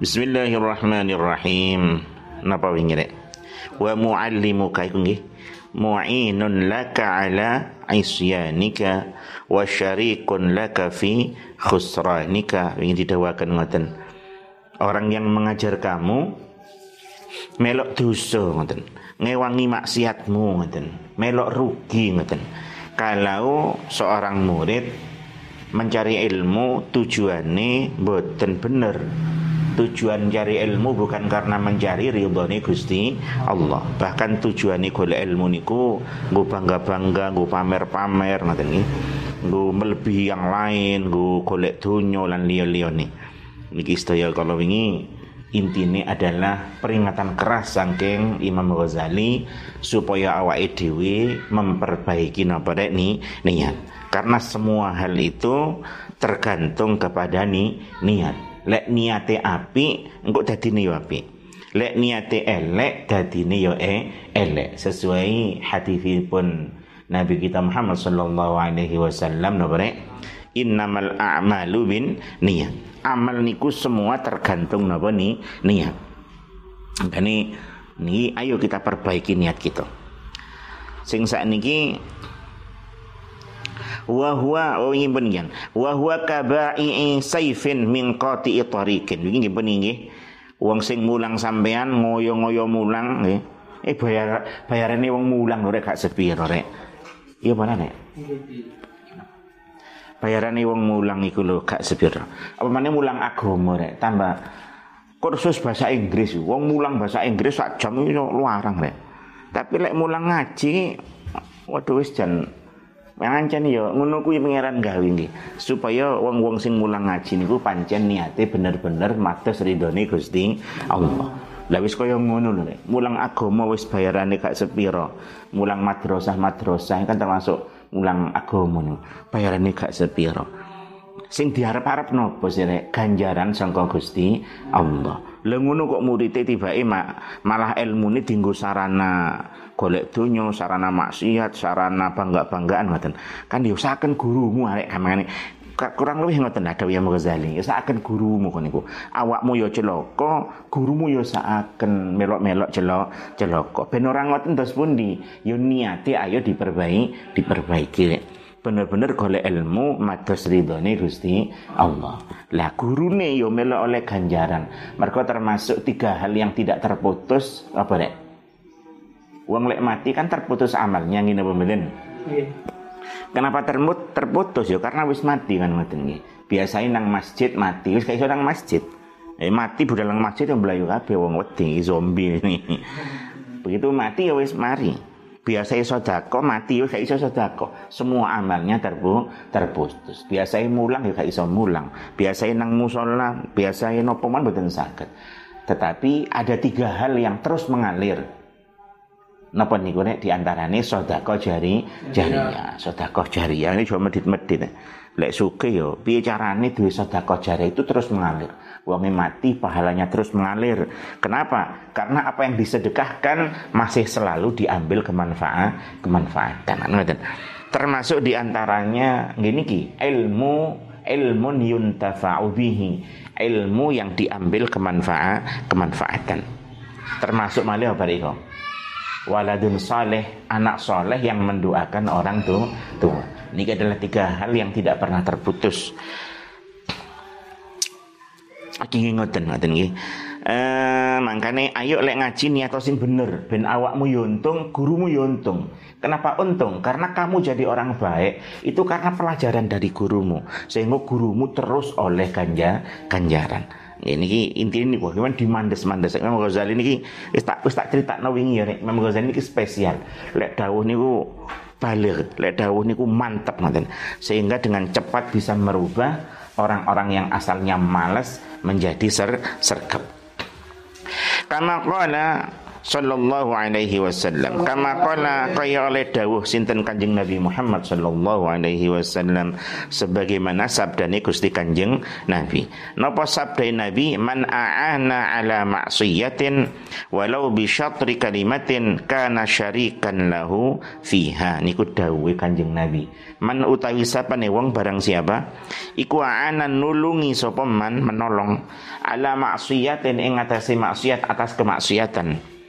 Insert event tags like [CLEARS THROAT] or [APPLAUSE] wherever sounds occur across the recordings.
Bismillahirrahmanirrahim. Napa wingi? Wa muallimuka iku nggih. Mu'inun laka ala isyanika wa syarikun laka fi khusranika. Ingin didawakan ngoten. Orang yang mengajar kamu melok dosa ngoten. Ngewangi maksiatmu ngoten. Melok rugi ngoten. Kalau seorang murid mencari ilmu tujuannya boten bener tujuan cari ilmu bukan karena mencari ridhoni Gusti Allah. Bahkan tujuan golek ilmu niku nggo bangga-bangga nggo pamer-pamer ngoten nggih. Nggo melebihi yang lain nggo golek donya lan liya-liyane. Niki sedaya kalau wingi intinya adalah peringatan keras saking Imam Ghazali supaya awake dhewe memperbaiki napa rek ni niat. Karena semua hal itu tergantung kepada ni niat lek niate api engko dadine yo api. Lek niate elek dadine yo e elek. Sesuai hadisipun Nabi kita Muhammad sallallahu alaihi wasallam napa innamal a'malu bin niat amal niku semua tergantung napa ni niat makane ni ayo kita perbaiki niat kita. Sing saat niki wa huwa oh ingin peninggian wa huwa kaba'i saifin min qati'i tariqin. Iki nggih. Peninggi wong sing mulang sampean ngoyo-ngoyo mulang nggih. Eh bayar bayarane wong mulang lho rek gak sepiro rek. Iya mana nek bayarane wong mulang iku lho gak sepiro. Apa mana mulang agama rek? Tambah kursus bahasa Inggris. Wong mulang bahasa Inggris sak jam itu luarang rek. Tapi lek mulang ngaji waduh wis jan Pancen yo ngono kuwi pangeran gawe nggih supaya wong-wong sing mulang ngaji niku pancen niate bener-bener matos ridhone Gusti Allah. Lah wis kaya ngono lho Mulang agama wis bayarane gak sepiro. Mulang madrasah-madrasah kan termasuk mulang agama niku. Bayarane gak sepiro. Sing diharap-harap nopo sih? Ganjaran sangka Gusti Allah. Lah ngono kok muridé tibake malah ilmune dienggo sarana golek donya, sarana maksiat, sarana bangga-banggaan ngoten. Kan ya usahaken gurumu arek kamane kurang lebih ngoten ada yang Ghazali ya saken gurumu kon niku awakmu ya celaka gurumu ya saken melok-melok celok celaka ben ora ngoten terus pundi ya niate ayo diperbaiki diperbaiki bener-bener golek ilmu mados ridhone Gusti Allah. Lah gurune yo melok oleh ganjaran. Mergo termasuk tiga hal yang tidak terputus apa rek? Wong lek mati kan terputus amalnya ngene pemilin. Iya. Kenapa termut terputus ya karena wis mati kan ngoten nggih. Biasanya nang masjid mati wis kayak nang masjid. Eh mati budal nang masjid yang belayu kabeh wong wedi zombie ini. [LAUGHS] Begitu mati ya wis mari biasanya sodako mati ya gak iso sodako semua amalnya terbu terputus biasanya mulang ya gak iso mulang biasanya nang musola biasanya nopoman betul sakit tetapi ada tiga hal yang terus mengalir Napa niku nek diantarane sodako jari jariah, sodako jariah ini cuma medit-medit. Lek suke yo, piye carane duwe sodako jariah itu terus mengalir? Uangnya mati pahalanya terus mengalir. Kenapa? Karena apa yang disedekahkan masih selalu diambil kemanfaat kemanfaatan. Termasuk di antaranya gini ki ilmu ilmu yuntafa'u bihi. Ilmu yang diambil kemanfaat kemanfaatan. Termasuk malih apa waladun saleh anak soleh yang mendoakan orang tua tua ini adalah tiga hal yang tidak pernah terputus Iki ngoten ngoten nggih. Eh mangkane ayo lek ngaji niat sing bener ben awakmu yo untung, gurumu yo untung. Kenapa untung? Karena kamu jadi orang baik itu karena pelajaran dari gurumu. Sehingga gurumu terus oleh ganja ganjaran. Ini ki intinya nih, gimana di mandes. Imam Ghazali ini wis tak wis tak cerita wingi ya, Imam Ghazali ini spesial. Lek dawuh niku balik, lek dawuh niku mantap ngoten. Sehingga dengan cepat bisa merubah orang-orang yang asalnya malas menjadi ser sergap. Karena qala sallallahu alaihi wasallam. Kama qala kaya oleh dawuh sinten Kanjeng Nabi Muhammad sallallahu alaihi wasallam sebagaimana sabdane Gusti Kanjeng Nabi. Napa sabda Nabi? Man aana ala maksiyatin walau bi syatri kalimatin kana syarikan lahu fiha. Niku dawuhe Kanjeng Nabi. Man utawi sapane wong barang siapa? Iku aana nulungi sapa man? Menolong. Ala maksiatin ing atase maksiat atas kemaksiatan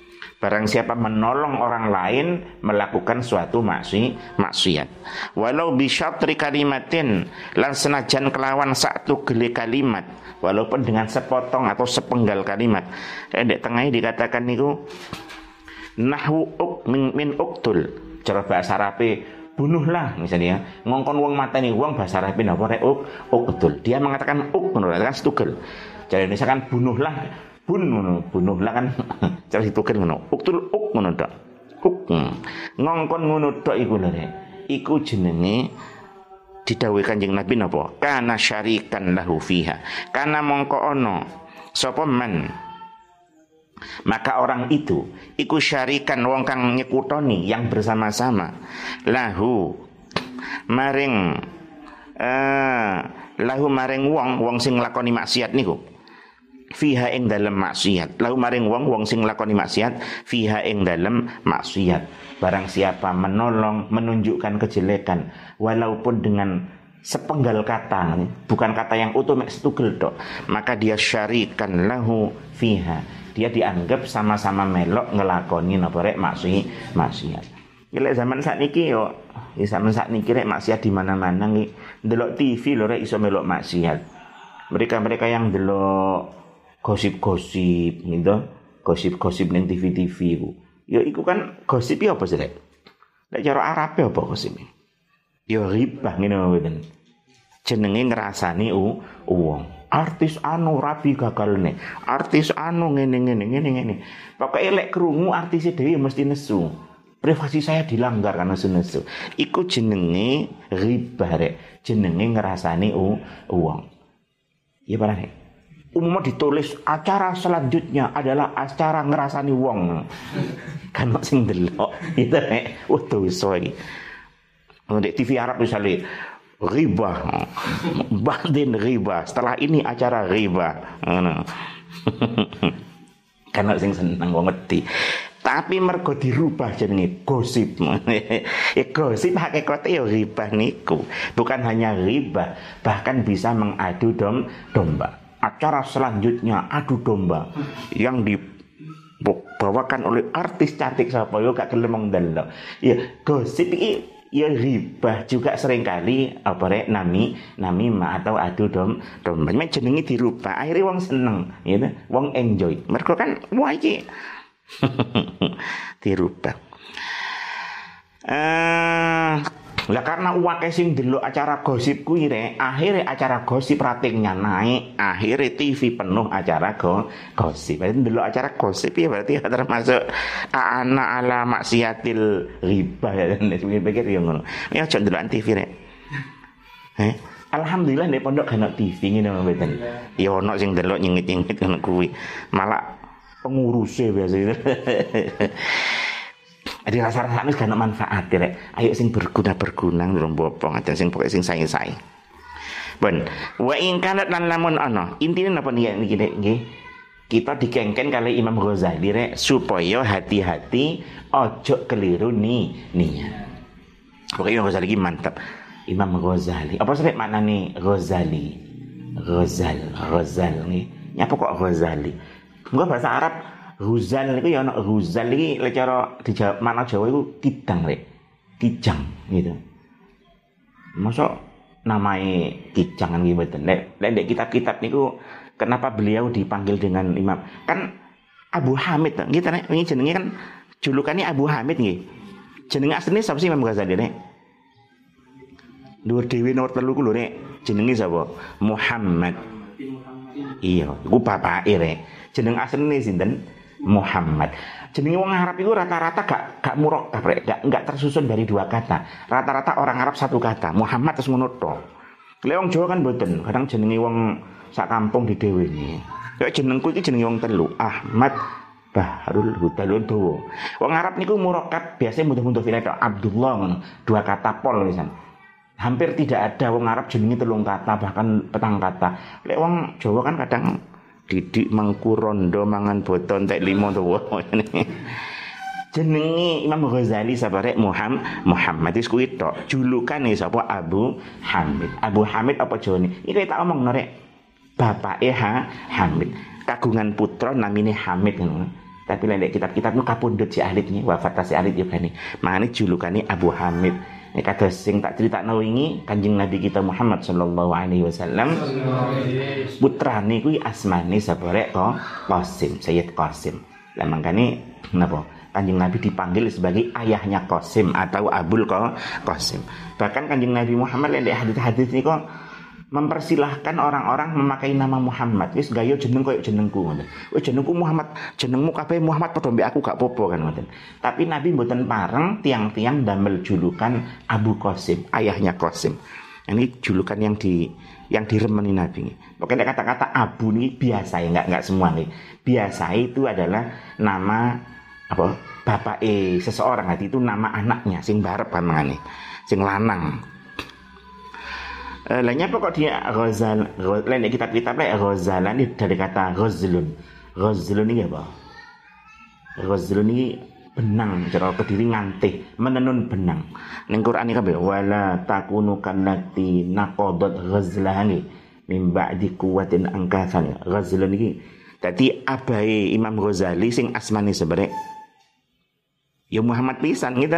Barang siapa menolong orang lain melakukan suatu maksi, maksiat. Walau bisyatri kalimatin lan senajan kelawan satu gele kalimat, walaupun dengan sepotong atau sepenggal kalimat. Endek tengahnya dikatakan niku nahwu uk min, min uktul. Cara bahasa Arabe bunuhlah misalnya ngongkon wong mateni wong bahasa Arabe napa uk uktul. Dia mengatakan uk menurut kan setugel. Jadi misalkan bunuhlah bun ngono bunuhlah kan [LAUGHS] cara ditukar ngono. Uktul uk ngono tok. Uk ngongkon ngono tok iku lho iku jenenge didhawuhi Kanjeng Nabi napa? Kana syarikan lahu fiha. Kana mongko ono. Sapa man maka orang itu iku syarikan wong kang nyekutoni yang bersama-sama. Lahu maring uh, lahu maring wong wong sing lakoni maksiat niku fiha ing dalam maksiat lalu maring wong wong sing lakoni maksiat fiha ing dalam maksiat barang siapa menolong menunjukkan kejelekan walaupun dengan sepenggal kata bukan kata yang utuh setugel dok maka dia syarikan lahu fiha dia dianggap sama-sama melok ngelakoni napa rek maksi maksiat Gila zaman saat niki yo, ya zaman saat niki rek maksiat di mana-mana nih. Delok TV lho rek iso melok maksiat. Mereka-mereka yang delok gosip-gosip gitu. Gosip-gosip ning TV-TV iku ya iku kan gosip ya apa sih lek lek cara Arab ya apa gosip ya ribah ngene mboten. Jenenge ngrasani uang artis anu rapi gagal nih artis anu ngene ngene ngene ngene. Pokoknya lek kerungu artis dhewe mesti nesu. Privasi saya dilanggar karena nesu iku jenenge ribah rek. Jenenge u uang iya parah umumnya ditulis acara selanjutnya adalah acara ngerasani wong. [LAUGHS] Kan sing delok itu nek wah dosa iki. Di TV Arab misalnya riba. [LAUGHS] Batin riba. Setelah ini acara riba. [LAUGHS] Karena sing seneng wong ngerti. Tapi mergo dirubah jenenge gosip. ya gosip hakikate ya riba niku. Bukan hanya riba, bahkan bisa mengadu dom domba acara selanjutnya adu domba yang dibawakan oleh artis cantik siapa? Yo gak gelem delok. Ya gosip iki ya riba juga sering kali apa rek nami nami ma atau adu dom domba. Jenenge dirubah akhirnya wong seneng gitu wong enjoy. Mereka kan wah iki [LAUGHS] dirubah eh lah karena uang sing dulu acara gosip kuwi rek, akhirnya acara gosip ratingnya naik, akhirnya TV penuh acara go, gosip. Berarti dulu acara gosip ya berarti termasuk anak ala maksiatil riba [LAUGHS] ya dan pikir yang ngono. Ya aja dulu TV rek. Eh? Alhamdulillah nek pondok kan TV ngene mboten. Ya ono sing delok nyengit-nyengit ngono kuwi. Malah pengurusnya biasa [LAUGHS] Jadi rasa-rasa ini gak manfaat ya. Ayo sing berguna-berguna ngrung bopong aja sing pokoke sing sae-sae. Ben, wa in kanat lan lamun ana. Intine napa nih niki nggih? Kita dikengken kali Imam Ghazali rek supaya hati-hati ojo keliru nih niat. Pokoknya Imam Ghazali mantap. Imam Ghazali. Apa sih nih Ghazali? Ghazal, Ghazal nih. Nyapa kok Ghazali? Enggak bahasa Arab Huzal itu ya ana Huzal iki lek di Jawa, mana Jawa itu kidang rek. Kijang gitu. Masuk namanya kijangan gitu mboten. Lek lek kitab-kitab niku kenapa beliau dipanggil dengan imam? Kan Abu Hamid gitu nek ini jenenge kan julukannya Abu Hamid nggih. Jenenge asline sapa sih Imam Ghazali nek? Dhuwur dhewe nomor telu ku lho nek jenenge sapa? Muhammad. Iya, iku bapake rek. Jeneng asline sinten? Muhammad. Jenenge wong Arab itu rata-rata gak gak murok gak gak tersusun dari dua kata. Rata-rata orang Arab satu kata, Muhammad terus ngono to. wong Jawa kan mboten, kadang jenenge wong sak kampung di dhewe iki. Ya jenengku iki jenenge wong telu, Ahmad, Bahrul Huda dawa. Wong Arab niku murakkab biasanya mudah-mudah filet Abdullah ngono, dua kata pol misalnya hampir tidak ada wong Arab jenenge telung kata bahkan petang kata lek wong Jawa kan kadang didik mangku rondo mangan boton tek limo tuwa jenenge Imam Ghazali sabare Muhammad Muhammad itu kuwi tok. Julukane sapa? Abu Hamid. Abu Hamid apa jane iki tak omong norek bapak ha Hamid. Kagungan putra namine Hamid tapi lek kitab-kitab nu kapundhut si Alit nih wafat si Alit ya bani makane julukane Abu Hamid ini kata sing tak cerita wingi Kanjeng Nabi kita Muhammad sallallahu alaihi wasallam putrane kuwi asmane sabare ko Qasim, Sayyid Qasim. Lah mangkane napa? Kanjeng Nabi dipanggil sebagai ayahnya Qasim atau Abul Qasim. Bahkan Kanjeng Nabi Muhammad yang hadis-hadis ini kok mempersilahkan orang-orang memakai nama Muhammad. Wis gayo jeneng koyo jenengku ngoten. Wis jenengku Muhammad, jenengmu kabeh Muhammad padha mbek aku gak popo kan ngoten. Tapi Nabi mboten pareng tiang-tiang damel julukan Abu Qasim, ayahnya Qasim. Ini julukan yang di yang diremeni Nabi. Pokoknya kata-kata Abu ini biasa ya, nggak nggak semua nih. Biasa itu adalah nama apa bapak eh seseorang hati itu nama anaknya sing barep pamangane sing lanang Eh, lainnya pokok dia Ghazal lain kitab-kitab lain Ghazalan ini dari kata Ghazlun. Ghazlun ini apa? Ghazlun ini benang cara kediri ngante menenun benang. Ning Quran iki kabeh wala takunu kannati naqadat ghazlani min ba'di quwwatin angkasan ghazlun iki dadi abai Imam Ghazali sing asmane sebenarnya ya Muhammad pisan gitu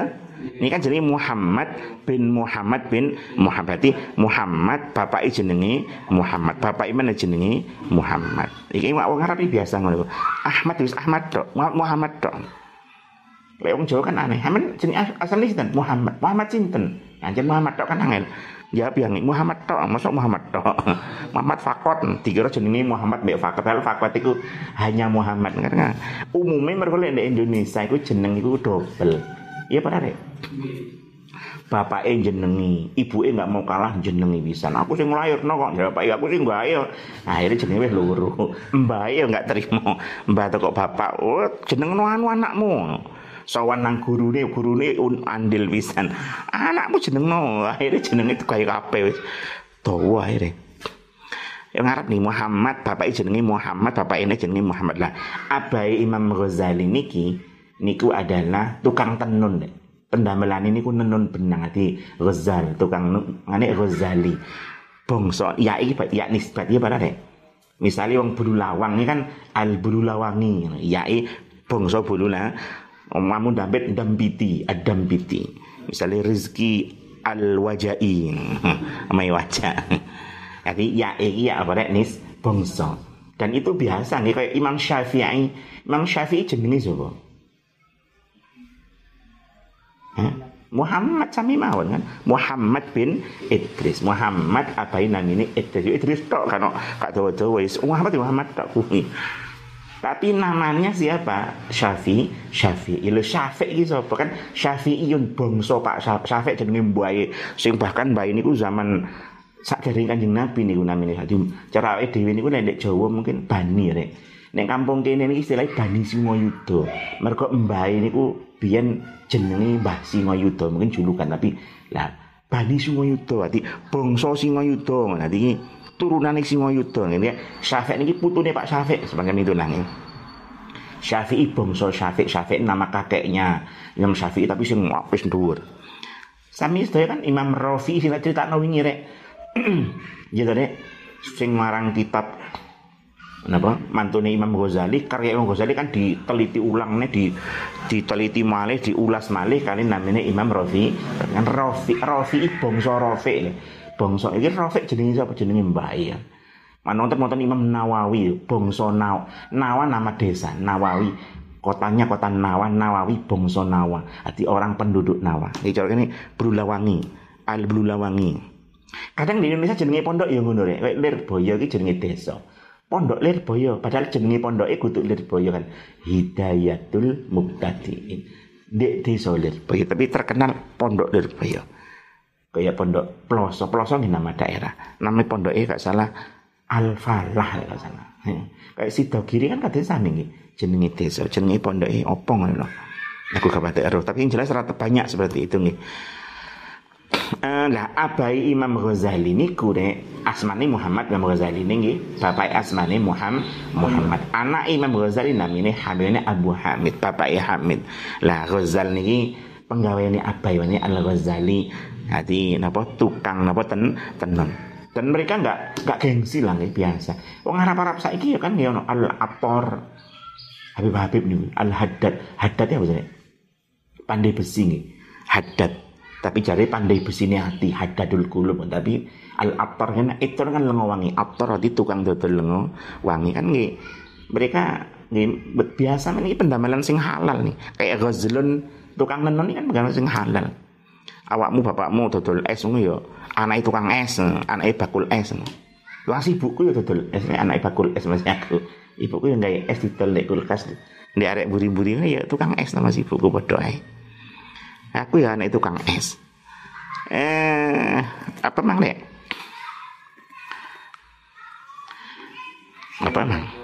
ini kan jenenge Muhammad bin Muhammad bin Muhammad berarti Muhammad bapak jenenge Muhammad bapak mana jenenge Muhammad iki wong Arab biasa ngono Ahmad wis Ahmad tok Muhammad tok Lek wong Jawa kan aneh. Amen jenenge asale sinten? Muhammad. Muhammad sinten? Anjen Muhammad tok kan angel. Jawab yang Muhammad tok, masuk Muhammad tok. [LAUGHS] Muhammad Fakot, dikira jenenge Muhammad mbek Fakot. Kalau Fakot itu hanya Muhammad karena umumnya mereka di Indonesia itu jeneng itu double. Iya pada. Bapak e jenengi, ibu e nggak mau kalah jenengi bisa. Aku sing no kok, ya Pak, aku sing ayo. Akhirnya jenengi wis loro. [LAUGHS] Mbak e nggak terima. Mbak kok bapak, oh jeneng no anu anakmu sawan nang gurune gurune un andil pisan. Anakmu jenengno. Akhirnya itu kayak kabeh wis. Dawa akhirnya. Yang Arab nih Muhammad bapak jenenge Muhammad bapak ini jenenge Muhammad. Lah abai Imam Ghazali niki niku adalah tukang tenun deh pendamelan ini ku nenun benang ati Ghazal tukang ngane Ghazali. Bongso ya iki ya nisbat ya pada deh misalnya wong bulu lawang ini kan al bulu lawangi ya bongso bulu lah Mamun dampit dambiti, adambiti. Misalnya rezeki al-wajai. [LAUGHS] Amai wajah. [LAUGHS] Jadi ya iki ya apa nis. Dan itu biasa nih kayak Imam Syafi'i. Imam Syafi'i jenenge sapa? Muhammad sami mawon kan Muhammad bin Idris Muhammad apa ini namanya Idris Idris tok kan kak dawa-dawa Muhammad Muhammad tak kuwi tapi namanya siapa? Syafi, Syafi. Ilu Syafi iki sapa kan? Syafi'iyun bangsa Pak Syafi jenenge mbae. Sing bahkan mbae niku zaman sak dari Kanjeng Nabi niku namine. Dadi cara awake dhewe niku nek Jawa mungkin bani rek. Nek kampung kene niki istilahnya Bani Singayuda. Mergo mbae niku biyen jenenge Mbah Singayuda, mungkin julukan tapi lah Bani Singayuda berarti bangsa Singayuda. Dadi turunan Singayuda ngene ya. Syafi'i niki putune Pak Syafi'i sebagian itu nang. Syafi'i bangsa Syafi'i, Syafi'i nama kakeknya Imam Syafi'i tapi sing wis dhuwur. Sami sedaya kan Imam Rafi sing critakno wingi rek. [CLEARS THROAT] Ya rek sing marang kitab Kenapa? Mantune Imam Ghazali, karya Imam Ghazali kan diteliti ulang nih, di diteliti malih, diulas malih kali namanya Imam Rafi. Kan Rafi, Rafi bangsa Rafi bangsa iki Rafiq jenenge sapa jenenge Mbah ya. Manonten wonten Imam Nawawi, bangsa Naw. Nawa nama desa, Nawawi. Kotanya kota Nawa, Nawawi bangsa Nawa. Arti orang penduduk Nawa. Iki cara ini Brulawangi, Al Brulawangi. Kadang di Indonesia jenenge pondok ya ngono rek. Lirboyo iki jenenge desa. Pondok Lirboyo, padahal jenenge pondoke kudu Lirboyo kan. Hidayatul Muqtadiin. Dek desa Lirboyo, tapi terkenal pondok Lirboyo kayak pondok Ploso Ploso ini nama daerah. Namanya pondok eh gak salah. Al Falah lek sana. Kayak Sidogiri kan kadang sami nggih. Jenenge desa, jenenge pondoke opo ngono. Aku gak pati tapi yang jelas rata banyak seperti itu nih. Uh, lah abai Imam Ghazali ini kure asmani Muhammad Imam Ghazali ini bapak asmani Muhammad Muhammad. Anak Imam Ghazali namanya Hamidnya Abu Hamid. Bapak Hamid. Lah Ghazali ini penggaweane abai ini Al Ghazali Jadi napa tukang napa ten tenun dan mereka nggak nggak gengsi lah nih biasa. Wong Arab Arab saiki ya kan ya al apor Habib Habib nih al haddad haddad ya apa pandai besi nih tapi cari pandai besi ini hati haddadul kulub tapi al aptor kan itu kan lengo wangi. Aptor di tukang dodol lengo wangi. Kan nih mereka nih biasa ini pendamalan sing halal nih. Kayak gazlun tukang nenon ini kan pendamalan sing halal awakmu bapakmu dodol es ngono ya anak tukang es anak bakul es Lu ibuku ya dodol es anak bakul es masih aku ibuku yang gaya es didol di kulkas di arek buri-buri ya tukang es nama si ibuku padha ae Aku ya anak tukang es. Eh, apa mang dek? Apa mang?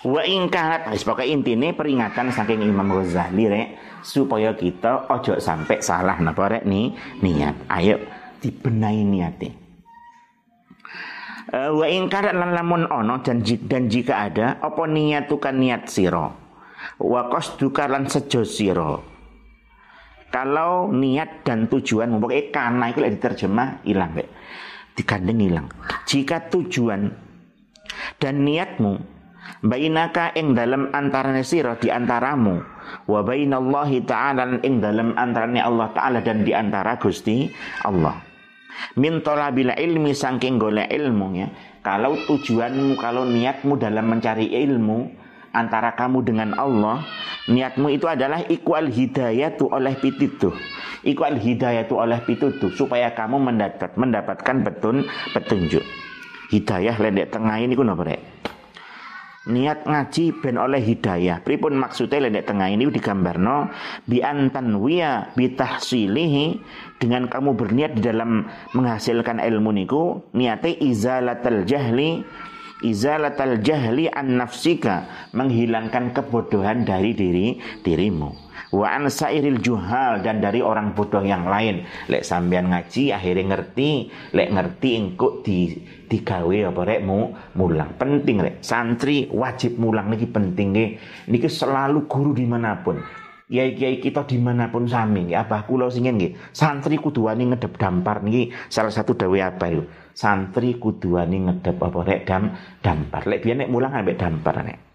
Wa ingkarat, wis pokoke intine peringatan saking Imam Ghazali rek supaya kita ojo sampai salah napa rek nih niat. Ayo dibenahi niate. Uh, wa ingkarat lan lamun ono dan, dan jika ada apa niatukan niat siro wa qasduka lan sejo sira kalau niat dan tujuan pokoknya karena itu diterjemah hilang Pak. digandeng hilang jika tujuan dan niatmu bainaka ing dalam antarane sira di antaramu. Wa bainallahi ta'ala ing dalam antarane Allah taala dan di antara Gusti Allah. Min talabil ilmi saking golek ilmu ya. Kalau tujuanmu kalau niatmu dalam mencari ilmu antara kamu dengan Allah niatmu itu adalah ikwal hidayah tu oleh pitutuh ikwal hidayah tu oleh pitutuh supaya kamu mendapat mendapatkan betun petunjuk. Hidayah lendek tengah ini kuno rek niat ngaji ben oleh hidayah. Pripun maksudnya lendek tengah ini digambarno bi antan wiya bitahsilihi dengan kamu berniat di dalam menghasilkan ilmu niku niate izalatal jahli izalatal jahli an nafsika menghilangkan kebodohan dari diri dirimu wa an sairil juhal dan dari orang bodoh yang lain. Lek sampean ngaji akhirnya ngerti. Lek ngerti engko di digawe apa rek mu mulang. Penting rek. Santri wajib mulang niki penting niki selalu guru di mana pun. Kiai-kiai kita di mana pun sami ya abah kula sing nggih. Santri kudu wani ngedep dampar niki salah satu dawe apa itu. Santri kudu wani ngedep apa rek dam dampar. Lek biyen nek mulang ambek dampar nek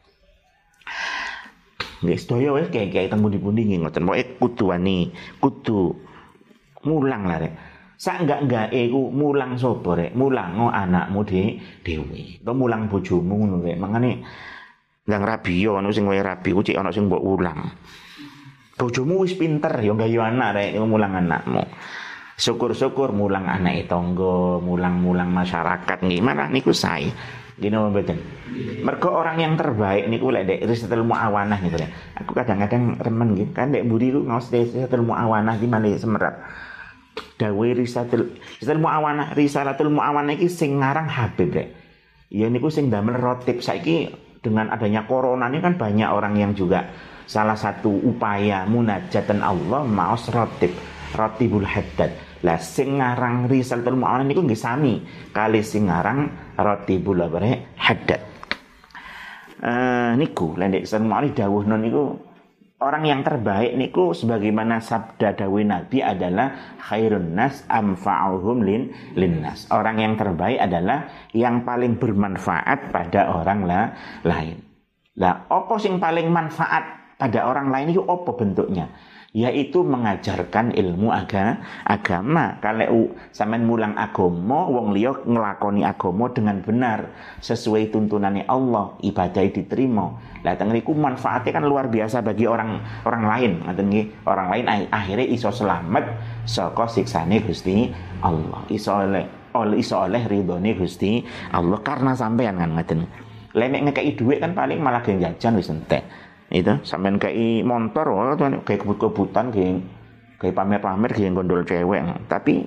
nggih sedaya wis kiai-kiai teng pundi-pundi nggih ngoten. Pokoke kudu wani kudu mulang lah rek. Sak enggak enggak iku mulang sapa rek? Mulang ngo anakmu de dhewe to mulang bojomu ngono rek. Mangane ndang rabi yo ono sing wae rabi ku cek ono sing mbok ulang. Bojomu wis pinter ya gayu anak rek mulang anakmu. Syukur-syukur mulang anak tonggo mulang-mulang masyarakat gimana niku saya gini mboten? Mergo orang yang terbaik niku lek dek risatul muawanah gitu ya aku kadang-kadang remen gitu kan dek budi ku ngaos risatul muawanah di mana semerat. Dawe risatul risatul muawanah risalatul muawanah iki sing ngarang Habib dek ya niku sing damel rotip saiki dengan adanya corona ini kan banyak orang yang juga salah satu upaya munajatan Allah maos rotib. Rotibul haddad lah sing ngarang risalatul mu'awana niku nggih sami kali sing ngarang rotibul haddad uh, niku lendek risalatul mu'awana dawuhna niku orang yang terbaik niku sebagaimana sabda dawe Nabi adalah khairun nas amfa'uhum lin linnas. Orang yang terbaik adalah yang paling bermanfaat pada orang lah, lain. Lah, opo sing paling manfaat pada orang lain itu apa bentuknya? Yaitu mengajarkan ilmu aga, agama. Kalau sampean mulang agama, wong liya ngelakoni agama dengan benar sesuai tuntunannya Allah, ibadah diterima. Lah teng manfaatnya kan luar biasa bagi orang orang lain. Ngoten orang lain akhirnya iso selamat saka siksane Gusti Allah. Iso oleh oleh iso oleh ridhone Gusti Allah karena sampean kan ngoten. Lemek ngekei dhuwit kan paling malah gen jajan wis itu. Sampean kayak motor oh, kayak kebut-kebutan kayak kayak pamer-pamer kayak gondol cewek. Tapi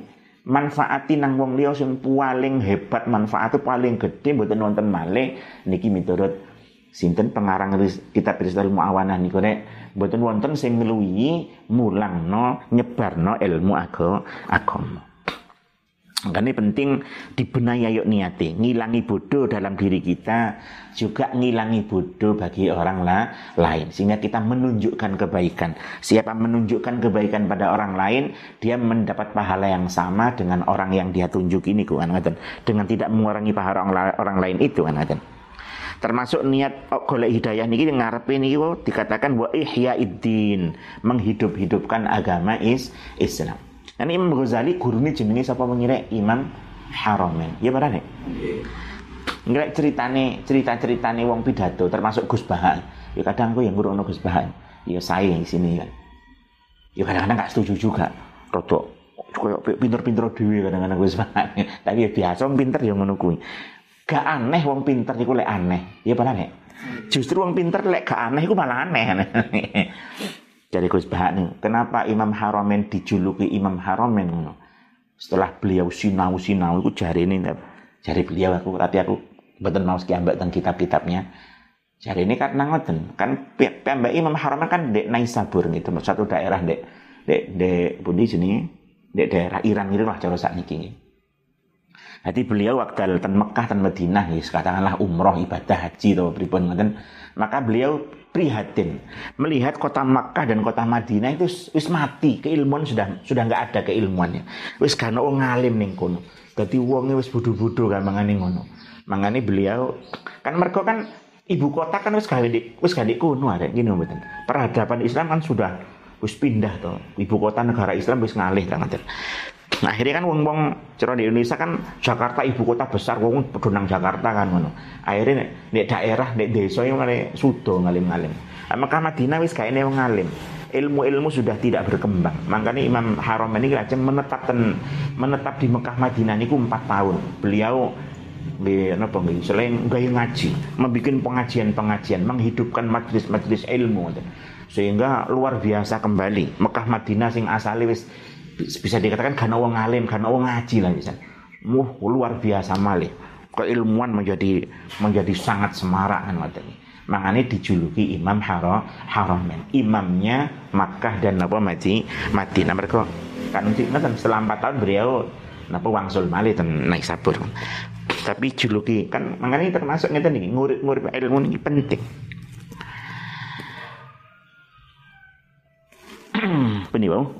manfaati nang wong liya sing paling hebat manfaat paling gede mboten wonten malih niki miturut sinten pengarang kitab Risalatul Muawanah niku nek mboten wonten sing ngluwihi mulangno nyebarno ilmu agama. Makanya penting dibenahi yuk niati, ngilangi bodoh dalam diri kita, juga ngilangi bodoh bagi orang lah, lain. Sehingga kita menunjukkan kebaikan. Siapa menunjukkan kebaikan pada orang lain, dia mendapat pahala yang sama dengan orang yang dia tunjuk ini, kan, dengan tidak mengurangi pahala orang, orang lain itu, kan, termasuk niat oh, golek hidayah niki ngarepe niki dikatakan wa ihyaiddin menghidup-hidupkan agama is Islam dan Imam Ghazali ini jenenge siapa mengira Imam Haramen. Ya nih? Ngira ceritane cerita-ceritane wong pidato termasuk Gus Bahan. Ya kadang aku yang ngurungno Gus Bahan. Ya saya di sini kan. Ya kadang-kadang gak setuju juga. Rodok koyo pinter-pinter dhewe kadang-kadang Gus Bahan. [LAUGHS] Tapi ya biasa pinter ya ngono kuwi. Gak aneh wong pinter iku lek aneh. Ya nih? Justru wong pinter lek gak aneh iku malah aneh. [LAUGHS] dari Gus Bahani. Kenapa Imam Haromen dijuluki Imam Haromen? Setelah beliau sinau-sinau itu jari ini, jari beliau aku, tapi aku betul mau sekian dan kitab-kitabnya. Jari ini karena ngoten, kan pembak Imam Haromen kan dek Naisabur gitu, satu daerah dek dek dek budi sini, dek daerah Iran itu lah cara saat ini. Jadi beliau waktu dan Mekah dan Madinah, ya, katakanlah umroh ibadah haji atau pripun maka beliau prihatin melihat kota Makkah dan kota Madinah itu wis mati keilmuan sudah sudah nggak ada keilmuannya. Wis karena wong ngalim ning kono. Dadi wonge wis bodho-bodho kan mangane ngono. Mangane beliau kan mereka kan ibu kota kan wis gawe wis gawe kono ada gini mboten. Peradaban Islam kan sudah wis pindah to. Ibu kota negara Islam wis ngalih kan Nah, akhirnya kan wong-wong cerah di Indonesia kan Jakarta ibu kota besar wong pedunang Jakarta kan ngono. Akhirnya nek daerah nek desa yang ngale sudo ngalim-ngalim. Maka Madinah wis kayak wong ngalim. Ilmu-ilmu sudah tidak berkembang. Makanya Imam Haram ini aja menetap ten, menetap di Mekah Madinah niku empat tahun. Beliau di apa nggih selain gaya ngaji, membuat pengajian-pengajian, menghidupkan majelis-majelis ilmu sehingga luar biasa kembali Mekah Madinah sing asali wis bisa dikatakan karena wong alim, karena wong ngaji lah bisa. Muh luar biasa malih. Keilmuan menjadi menjadi sangat semarak kan. Makanya dijuluki Imam Haro Haramen. Imamnya Makkah dan apa Maji Madinah mereka kan kan setelah empat tahun beliau napa wangsul malih dan naik sabur. Tapi juluki kan makanya termasuk ngeten nih ngurip-ngurip ilmu ini penting. [CLEARS THROAT] Penibau.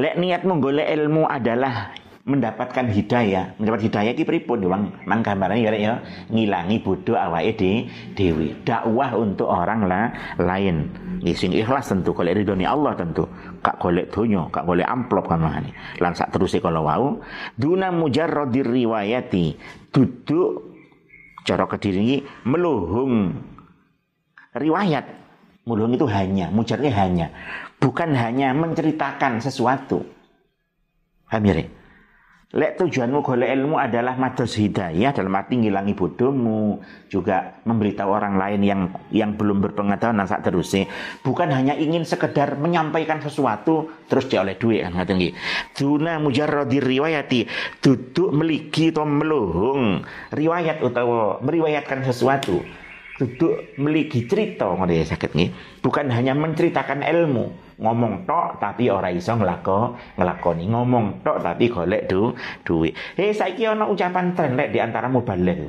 Lek niatmu golek ilmu adalah mendapatkan hidayah, mendapat hidayah ki pripun wong man gambarane ya ya ngilangi bodoh awake de dewi. Dakwah untuk orang lah lain. Nggih sing ikhlas tentu golek ridhoni Allah tentu. Kak golek donya, kak golek amplop kan mahane. Lan sak teruse kalau wau duna mujarradir riwayati duduk cara kediri meluhung riwayat Mulung itu hanya, mujarnya hanya bukan hanya menceritakan sesuatu. Paham ya? Lek tujuanmu golek ilmu adalah mados hidayah dalam arti ngilangi bodohmu, juga memberitahu orang lain yang yang belum berpengetahuan dan saat terusnya. Bukan hanya ingin sekedar menyampaikan sesuatu terus dia oleh duit kan ngaten nggih. Duna mujarradir riwayati, duduk meligi atau meluhung riwayat utawa meriwayatkan sesuatu duduk meligi cerita ngono ya sakit nih bukan hanya menceritakan ilmu ngomong tok tapi ora iso ngelako ngelakoni ngomong tok tapi golek du duit. Hei saiki ana ucapan tren lek di antara mubalik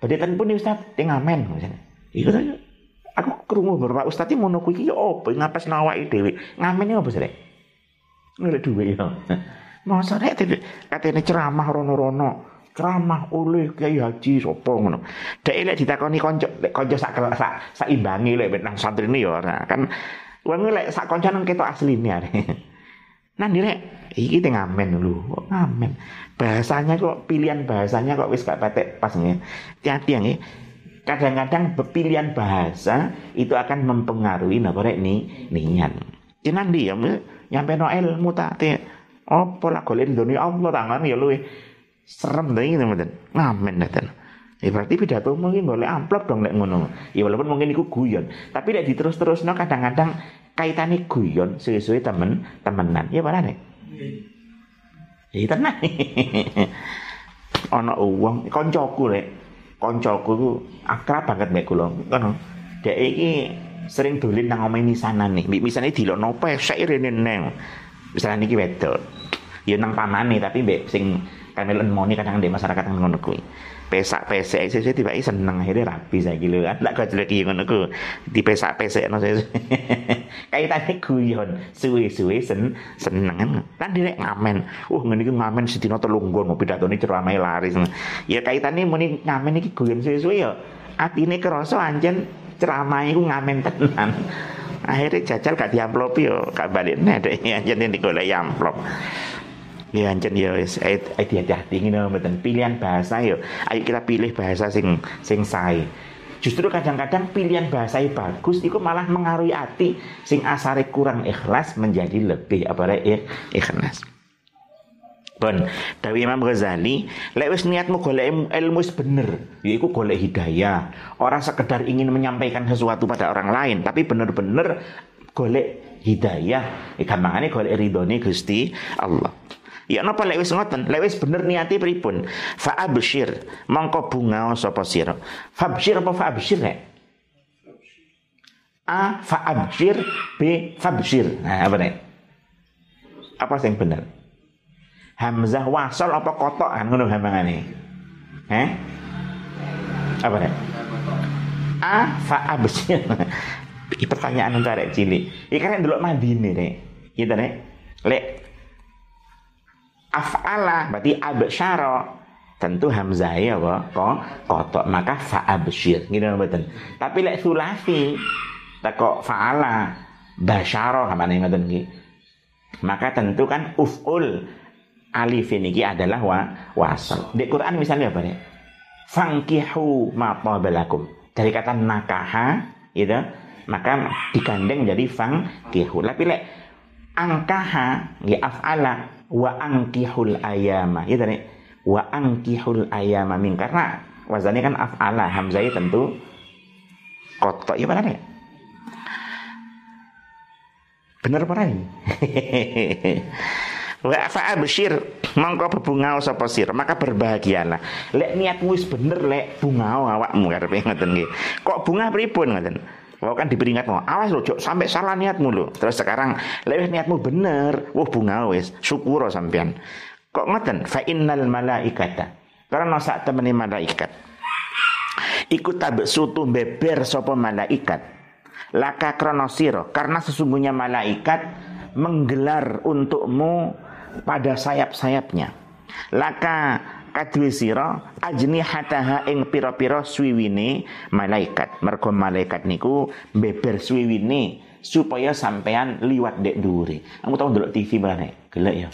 Badhe pun Ustaz teng ngamen Iya aku krungu beberapa ustaz iki ngono kuwi opo? Ngapes nawaki dhewe. Ngamen opo sih ngelek duit ya masa nek katene ceramah rono-rono ceramah oleh Kiai Haji sapa ngono. Dek lek ditakoni kanca lek kanca sak sak sak imbangi lek nang santrine ya ora. Kan wong lek sak kancanan ketok asline are. Nah rek iki teng ngamen lho, kok ngamen. Bahasanya kok pilihan bahasanya kok wis gak patek pas nggih. Hati-hati ya. Kadang-kadang pilihan bahasa itu akan mempengaruhi napa rek ni niat. Jenang dia nyampe no ilmu tak te apa lah golek dunia Allah tangan ya luwe serem ta iki teman ngamen ten Ya berarti pidato mungkin boleh amplop dong lek ngono. Ya walaupun mungkin iku guyon, tapi lek diterus-terusno kadang-kadang kaitane guyon sesuai temen temenan. Ya mana nih? Ya tenan. [LAUGHS] Ana uang koncoku rek. Koncoku ku akrab banget mek kula. Ngono. Dek iki sering dolen nang omahe misanan nih. Misane dilokno pesek rene neng. Misanan iki wedok. Ya nang pamane tapi mbek sing kamelen moni kadang di masyarakat ngono kuwi. Pesak pesek saya tiba seneng akhirnya rapi saya gitu kan. Tak kau jelek ngono ku? Di pesak pesek no saya [LAUGHS] kaitannya guyon suwe suwe sen seneng kan. Kan dia ngamen. Uh ngene iki ngamen sedina telung nggon pidatone ceramah laris ya kaitannya muni ngamen iki guyon suwe suwe ya atine kerasa anjen ceramah iku ngamen tenan. Akhirnya jajal gak diamplop yo gak balik. Nih ada anjen digolek amplop Ya anjen ya wis hati-hati ngene mboten pilihan bahasa ya. Ayo kita pilih bahasa sing sing sae. Justru kadang-kadang pilihan bahasa yang bagus itu malah mengaruhi hati sing asare kurang ikhlas menjadi lebih apa rek ikhlas. Bon, Dawi Imam Ghazali, lek niatmu golek ilmu wis bener, yaiku golek hidayah. Orang sekedar ingin menyampaikan sesuatu pada orang lain, tapi bener-bener golek hidayah. Gampangane golek ridhone Gusti Allah. Ya napa lek wis ngoten, lek wis bener niati pripun? Fa absyir, mongko bunga sapa sira. Fa absyir apa fa absyir nek? A fa absyir, B fa absyir. Nah, apa nek? Apa sing bener? Hamzah wasal apa kotokan ngono gampangane? Eh? Apa nek? A fa absyir. [LAUGHS] Pertanyaan untuk arek cilik. Iki kan delok mandine nek. Gitu nek. Lek af'ala. Berarti absyara. Tentu hamzah ya apa kotok. Maka fa'absyir. Gitu betul tapi lek sulasi kok fa'ala basyara kamane ngoten iki maka tentu kan uf'ul alif ini adalah wa wasal di Quran misalnya apa nih? Fangkihu ma tabalakum dari kata nakaha gitu maka digandeng jadi fangkihu. Tapi lek angkaha ya af'ala wa angkihul ayama. Ya tadi wa angkihul ayama min. Karena wazannya kan af'ala hamzah tentu kotok. Ya benar ya bener apa ini [LAUGHS] wa fa'abshir mongko bebungau sapa sir maka berbahagialah. Lek niatmu wis bener lek bungau awakmu karepe ngoten nggih. Kok bunga pripun ngoten Wah kan diperingat mau, awas lo, cok, sampai salah niatmu lo. Terus sekarang, lewat niatmu bener, wah bunga wes, syukur sampean. Kok ngoten? Fa innal malaikata. Karena saat temani malaikat. Ikut tabek sutu beber sopo malaikat. Laka kronosiro. Karena sesungguhnya malaikat menggelar untukmu pada sayap-sayapnya. Laka kadwi sira ajnihataha ing pira-pira swiwine malaikat. Mergo malaikat niku beber swiwine supaya sampean liwat dek dhuwure. Kamu tau ndelok TV mana? Gelek ya.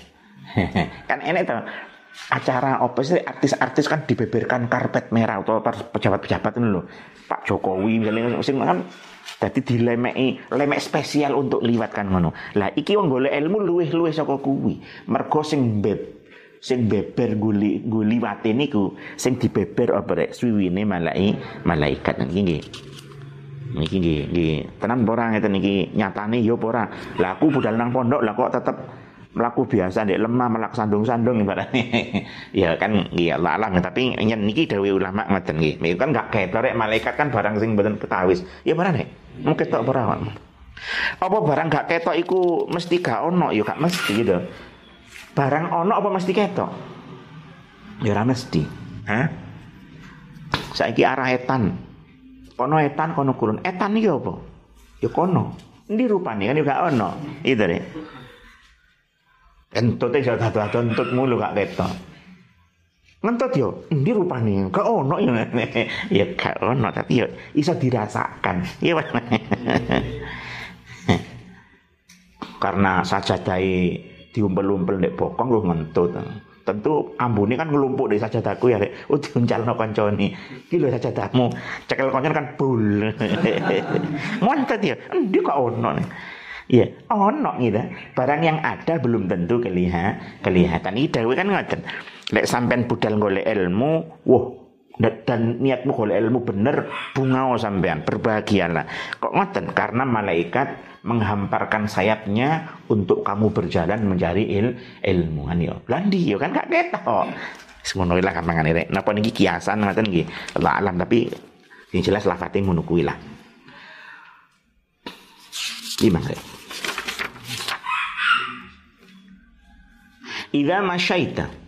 [LAUGHS] kan enek to acara apa sih artis-artis kan dibeberkan karpet merah atau pejabat-pejabat itu loh Pak Jokowi misalnya sing kan jadi dilemeki lemek spesial untuk liwat kan ngono lah iki wong golek ilmu luwih-luwih saka kuwi mergo sing beb sing beber guli guli wate niku sing dibeber apa rek? Suwiwine malai malaikat. Niki nggih. Niki nggih nggih. Tenan ora ngeten niki? Nyatane ya ora? Lah aku budal nang pondok lah kok tetep melaku biasa dek lemah melak sandung-sandung ibaratnya [LAUGHS] ya kan iya Allah alam tapi nyen niki dewi ulama ngoten nggih. Niku kan gak ketok rek malaikat kan barang sing mboten ketawis. Ya mana nek? Mau ketok ora apa barang gak ketok iku mesti gak ono ya gak mesti gitu barang ono apa mesti ketok? Ya ora mesti. Saiki arah etan. Kono etan kono kulon. Etan iki apa? Ya kono. Ndi rupane kan gak ono. Itu deh. Entut iso dadu-dadu entut mulu gak ketok. Ngentut yo, ndi rupane? Gak ono ya. [LAUGHS] ya gak ono tapi yo iso dirasakan. Iya [LAUGHS] Karena sajadai diumpel-umpel nek bokong lu ngentut. Tentu ambune kan ngelumpuk di sajadaku ya rek. Oh diuncalno kancane. Iki lho sajadahmu. Cekel konyon kan bul. [LAUGHS] Ngontet ya. Endi kok ono. Iya, ono gitu. Barang yang ada belum tentu kelihatan. Kelihatan. Iki dawuh kan ngoten. Lek sampean budal golek ilmu, wah dan niatmu golek ilmu bener bunga sampean berbahagialah kok ngoten? Karena malaikat menghamparkan sayapnya untuk kamu berjalan mencari il ilmu. Kan yo landi yo kan gak ketok. Semono lah kampangan ini napa niki kiasan ngoten nggih? Allah alam tapi yang jelas lafate ngono kuwi lah. Lima Ida masyaita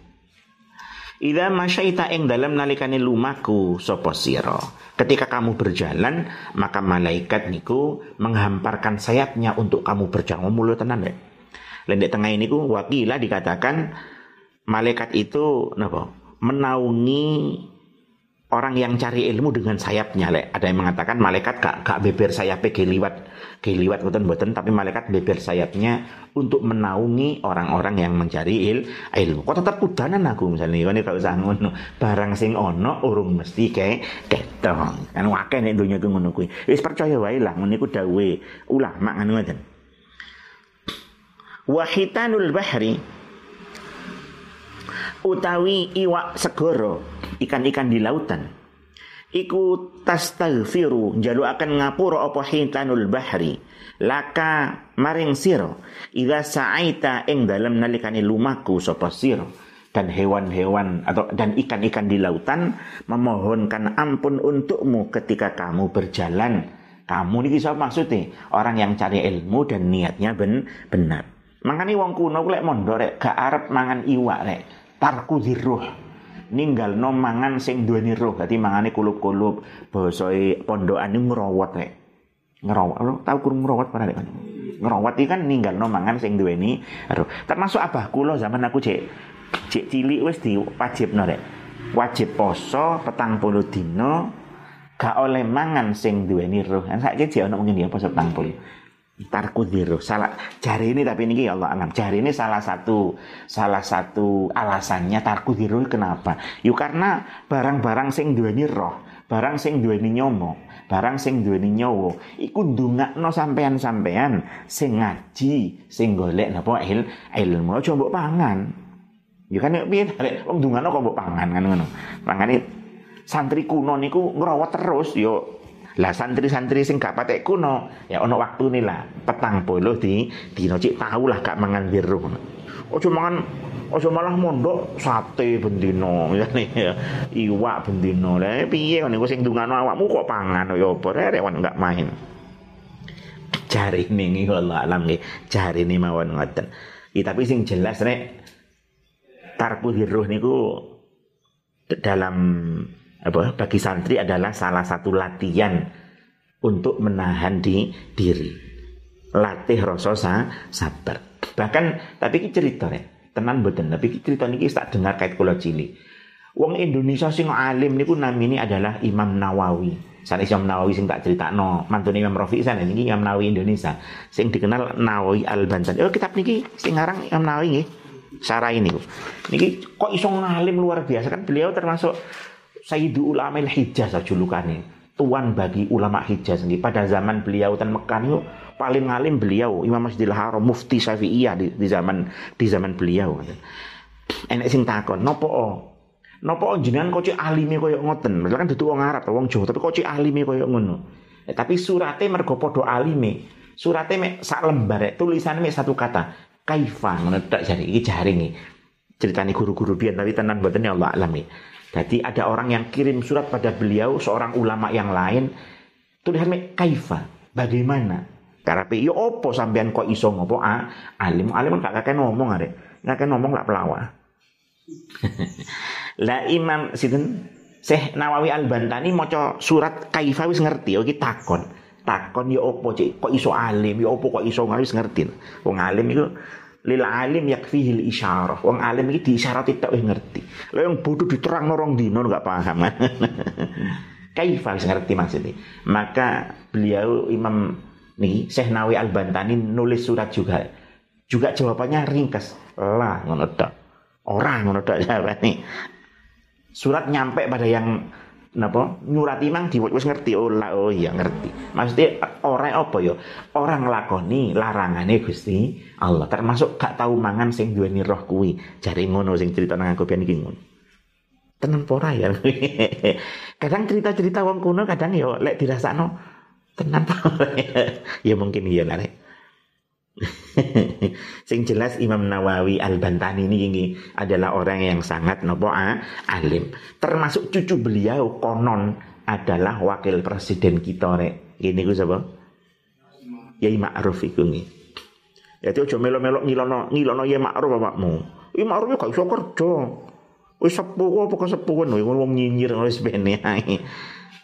Ida masyaita ing dalam nalikane lumaku sopo siro. Ketika kamu berjalan, maka malaikat niku menghamparkan sayapnya untuk kamu berjalan. Mulut tenan deh. Lendek tengah ini ku wakila dikatakan malaikat itu napa? Menaungi orang yang cari ilmu dengan sayapnya lek. Ada yang mengatakan malaikat gak, gak beber sayapnya liwat liwat boten boten tapi malaikat beber sayapnya untuk menaungi orang-orang yang mencari il, ilmu. Kok tetap kudanan aku misalnya ini kalau usah ngono. Barang sing ono urung mesti kayak ketong. Kan wakeh nek donya ku ngono kuwi. Wis percaya wae lah ngono iku dawuhe ulama ngono. Wahitanul bahri utawi iwak segoro ikan-ikan di lautan. Iku tastaghfiru jalu akan ngapura apa hitanul bahri. Laka maring siro idza sa'aita ing dalam nalikane lumaku sapa siro dan hewan-hewan atau dan ikan-ikan di lautan memohonkan ampun untukmu ketika kamu berjalan. Kamu ini bisa maksudnya orang yang cari ilmu dan niatnya ben benar. Makanya wong kuno lek mondok rek gak arep mangan iwak rek tarku ziruh ninggal no mangan sing duweni roh dadi mangane kulup-kulup. Basae pondokan ngerawat rek ngerawat lo tahu kurung ngerawat pada kan ngerawat iki kan ninggal no mangan sing duweni roh termasuk abah kula zaman aku cek cek cilik wis wajib rek wajib poso petang puluh dino gak oleh mangan sing duweni roh kan saiki jek ono mungkin ya poso petang puluh tarkudiru salah jari ini tapi ini ya Allah alam jari ini salah satu salah satu alasannya tarkudiru kenapa? Yuk karena barang-barang sing duweni roh barang sing duweni nyomo barang sing duweni nyowo iku no sampean-sampean sing ngaji sing golek napa il, ilmu. Mbok pangan. Yuk kan piye? Wong no kok mbok pangan kan ngono. Mangane santri kuno niku ngerawat terus yo lah santri-santri sing gak patek kuno, ya ono waktu nih lah, petang puluh di dino cik tahu lah gak mangan biru. Ojo mangan ojo malah mondok sate bendino [LAUGHS] ya nih ya. Iwak bendino. Lah piye kan sing dungano awakmu kok pangan? Ya apa? Rewan gak main. Cari nih Allah alam nih cari nih mawon ngoten. Ya, tapi sing jelas rek tarku diruh niku dalam apa bagi santri adalah salah satu latihan untuk menahan di diri. Latih rasa sabar. Bahkan tapi ini cerita ya, tenan boten tapi cerita niki tak dengar kait kula cilik. Wong Indonesia sing alim niku namine adalah Imam Nawawi. Sanes Imam Nawawi sing tak critakno, mantune Imam Rafi sana niki Imam Nawawi Indonesia sing dikenal Nawawi Al-Bantani. Oh kitab niki sing ngarang Imam Nawawi nggih. Sarah ini. Niki kok iso ngalim luar biasa kan beliau termasuk Sayyidu Ulama Hijaz julukannya. Tuan bagi ulama Hijaz pada zaman beliau dan Mekah itu paling ngalim beliau Imam Masjidil Haram Mufti Syafi'iyah di, di zaman di zaman beliau. Enek sing takon, nopo o? Nopo jenengan kok cek alime koyo ngoten. Mereka kan duduk wong Arab, wong Jawa, tapi kok cek alime koyo ngono. Eh, tapi surate mergo padha alime. Surate mek sak lembar, tulisannya mek satu kata. Kaifa ngono tak jari iki jaring Ceritani guru-guru biyen tapi tenan mboten ya Allah alam jadi ada orang yang kirim surat pada beliau, seorang ulama yang lain. Tulisannya kaifa, bagaimana? Karena yo opo sampean kok iso ngopo ah, alim alim kan kakek ngomong are. Kakek ngomong lah pelawa. [LAUGHS] lah Imam sinten Syekh Nawawi Al-Bantani maca surat kaifa wis ngerti, oke takon. Takon yo opo cik, kok iso alim, yo opo kok iso wis ngerti. Wong alim lil alim yakfihil isyarah. Wong alim iki diisyarati tak wis ngerti. Lah yang bodoh diterang norong dino enggak paham. [LAUGHS] Kaifa wis ngerti maksudnya. Maka beliau Imam nih Syekh Nawawi Al-Bantani nulis surat juga. Juga jawabannya ringkas. Lah ngono tok. Orang ngono tok jawabane. Surat nyampe pada yang napa? Nyurati mang di wis ngerti. Oh la oh iya ngerti. Maksudnya orang apa ya? Orang lakoni larangane Gusti Allah. Termasuk gak tahu mangan sing duweni roh kuwi. Jare ngono sing cerita nang aku pian iki ngono. Tenan pora ya. [LAUGHS] kadang cerita-cerita wong kuno kadang yo lek dirasakno tenan [LAUGHS] ya mungkin iya lah. [LAUGHS] Sing jelas Imam Nawawi Al-Bantani ini, ini adalah orang yang sangat nopo ah, alim. Termasuk cucu beliau konon adalah wakil presiden kita rek. Ini gue siapa? Yai Ma'ruf iku nggih. Ya ojo melo-melo ngilono ngilono Yai Ma'ruf bapakmu. Yai Ma'ruf gak iso kerja. Wis sepuh apa kesepuhan wong nyinyir wis bene ae.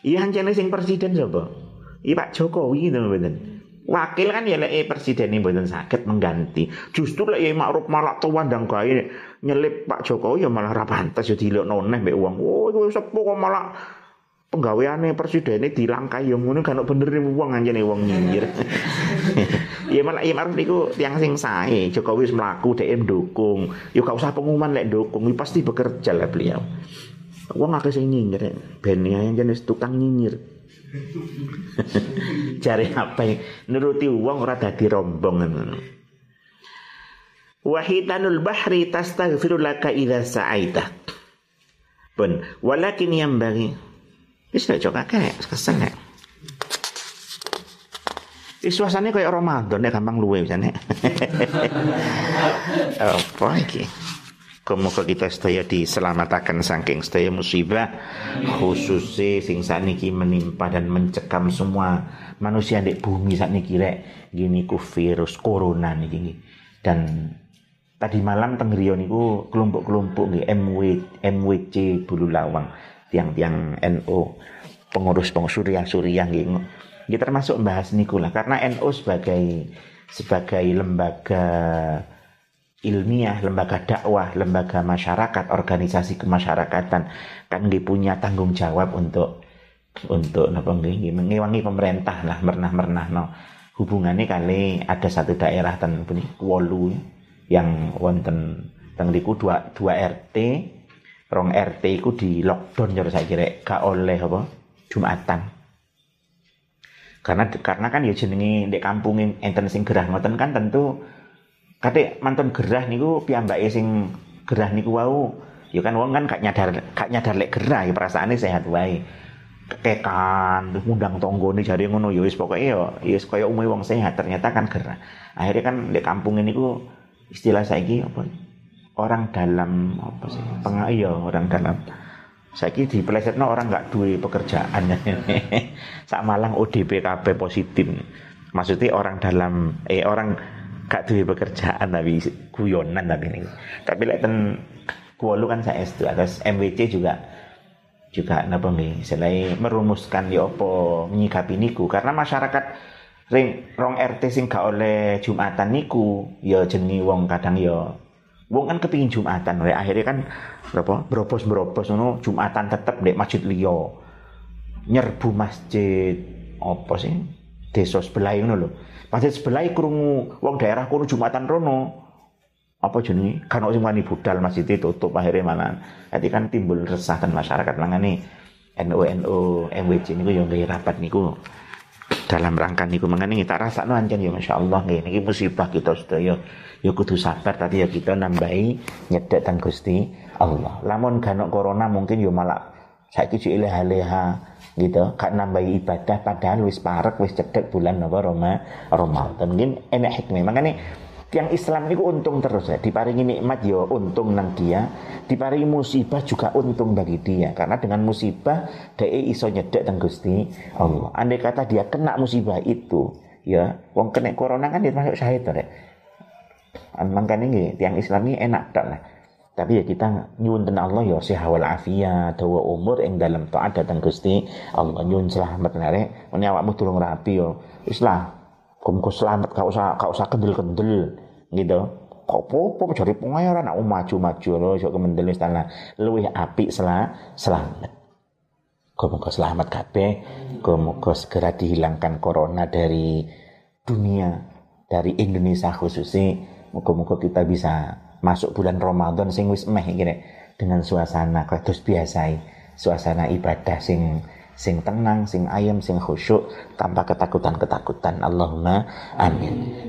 Iya ancene sing presiden sapa? Iya Pak Jokowi to mboten. Wakil kan ya lek presiden ini mboten sakit mengganti. Justru lek ya Ma'ruf malah tuwandang gawe nyelip Pak Jokowi ya malah ra pantes ya dilokno neh mbek wong. Oh iku sepuh kok malah penggaweane presiden ini dilangkai yang ngono kan bener wong anjene wong nyinyir. [LAUGHS] ya malah ya Ma'ruf niku tiang sing sae. Jokowi wis mlaku dhek dukung. Ya gak usah pengumuman lek dukung, pasti bekerja lah beliau. Wong akeh sing nyinyir ben ya jenis tukang nyinyir. [LAUGHS] Cari apa yang nuruti uang ora dadi rombong ngono. Wahitanul bahri tastaghfiru laka idza sa'aita. Pun walakin yang bagi nek cok akeh kesel nek. Kayak Ramadan nek gampang luwe bisa nek. [LAUGHS] Apa iki? Kemuka kita sedaya diselamatkan saking sedaya musibah khususnya sing niki menimpa dan mencekam semua manusia di bumi saat niki rek. Gini ku virus corona niki dan tadi malam tenggerio niku kelompok-kelompok nggih MW MWC Bulu Lawang tiang-tiang NO pengurus pengurus surya surya nggih. Kita termasuk membahas niku lah. Karena NO sebagai sebagai lembaga ilmiah, lembaga dakwah, lembaga masyarakat, organisasi kemasyarakatan kan dia punya tanggung jawab untuk untuk napa mengewangi pemerintah lah mernah-mernah no. Hubungannya kali ada satu daerah ten puni Wolu yang wonten teng dua, dua RT rong RT iku di lockdown jadi saya kira gak oleh apa? Jumatan. Karena karena kan ya jenenge di kampung enten sing gerah ngoten kan tentu Kate mantan gerah niku piyambake sing gerah niku wau. Ya kan wong kan gak nyadar gak nyadar lek gerah ya perasaane sehat wae. Kekan ngundang tonggone jare ngono ya wis pokoke ya ya wis kaya umume wong sehat ternyata kan gerah. Akhirnya kan di kampung ini ku istilah saiki apa? Orang dalam apa sih? Pengah iya orang dalam. Saiki dipelesetno orang nggak duwe pekerjaan. [LAUGHS] Sak Malang ODP KB positif. Maksudnya orang dalam eh orang gak duwe pekerjaan tapi guyonan tapi ini. Tapi lek ten kuolu kan saya itu atas MWC juga juga napa nggih selain merumuskan ya apa menyikapi niku. Karena masyarakat ring rong RT sing gak oleh Jumatan niku ya jenenge wong kadang ya wong kan kepingin Jumatan. Oleh akhirnya kan berapa beropos beropos ngono Jumatan tetep dek masjid liyo nyerbu masjid apa sih desa sebelah ngono lho Masjid sebelah krungu wong daerah kono Jumatan rono. Apa jenenge? Kan sing wani budal masjid itu tutup akhirnya mana. Jadi kan timbul resah dan masyarakat langane NU NU MWC niku yo nggih rapat niku dalam rangka niku mangane kita rasakno ancen ya masyaallah nggih niki musibah kita sedaya ya kudu sabar tadi ya kita nambahi nyedek Gusti Allah. Lamun ganok corona mungkin yo malah saiki iki leha-leha gitu. Kak nambahi ibadah padahal wis parek wis cedek bulan apa Roma Ramadan. Mungkin enak hikmah. Makanya tiang Islam ini untung terus ya. Diparingi nikmat ya untung nang dia. Diparingi musibah juga untung bagi dia. Karena dengan musibah dia iso nyedek dan Gusti Allah. Andai kata dia kena musibah itu ya wong kena corona kan dia masuk syahid ya makanya tiang Islam ini enak tak lah tapi ya kita nyuwun Allah ya sehat wal afiat dawa umur yang dalam taat datang Gusti Allah. Nyuwun selamat nare ini awakmu rapi yo wis lah muga selamat kau usah kau usah kendel-kendel gitu. Kau popo cari pengayaran aku maju-maju lo sok kemendel wis tanah luwih apik sela selamat. Muga selamat kabeh, muga segera dihilangkan corona dari dunia, dari Indonesia khususnya. Muga-muga kita bisa masuk bulan Ramadan sing wis meh gini dengan suasana kados biasa suasana ibadah sing sing tenang, sing ayam, sing khusyuk tanpa ketakutan-ketakutan. Allahumma amin.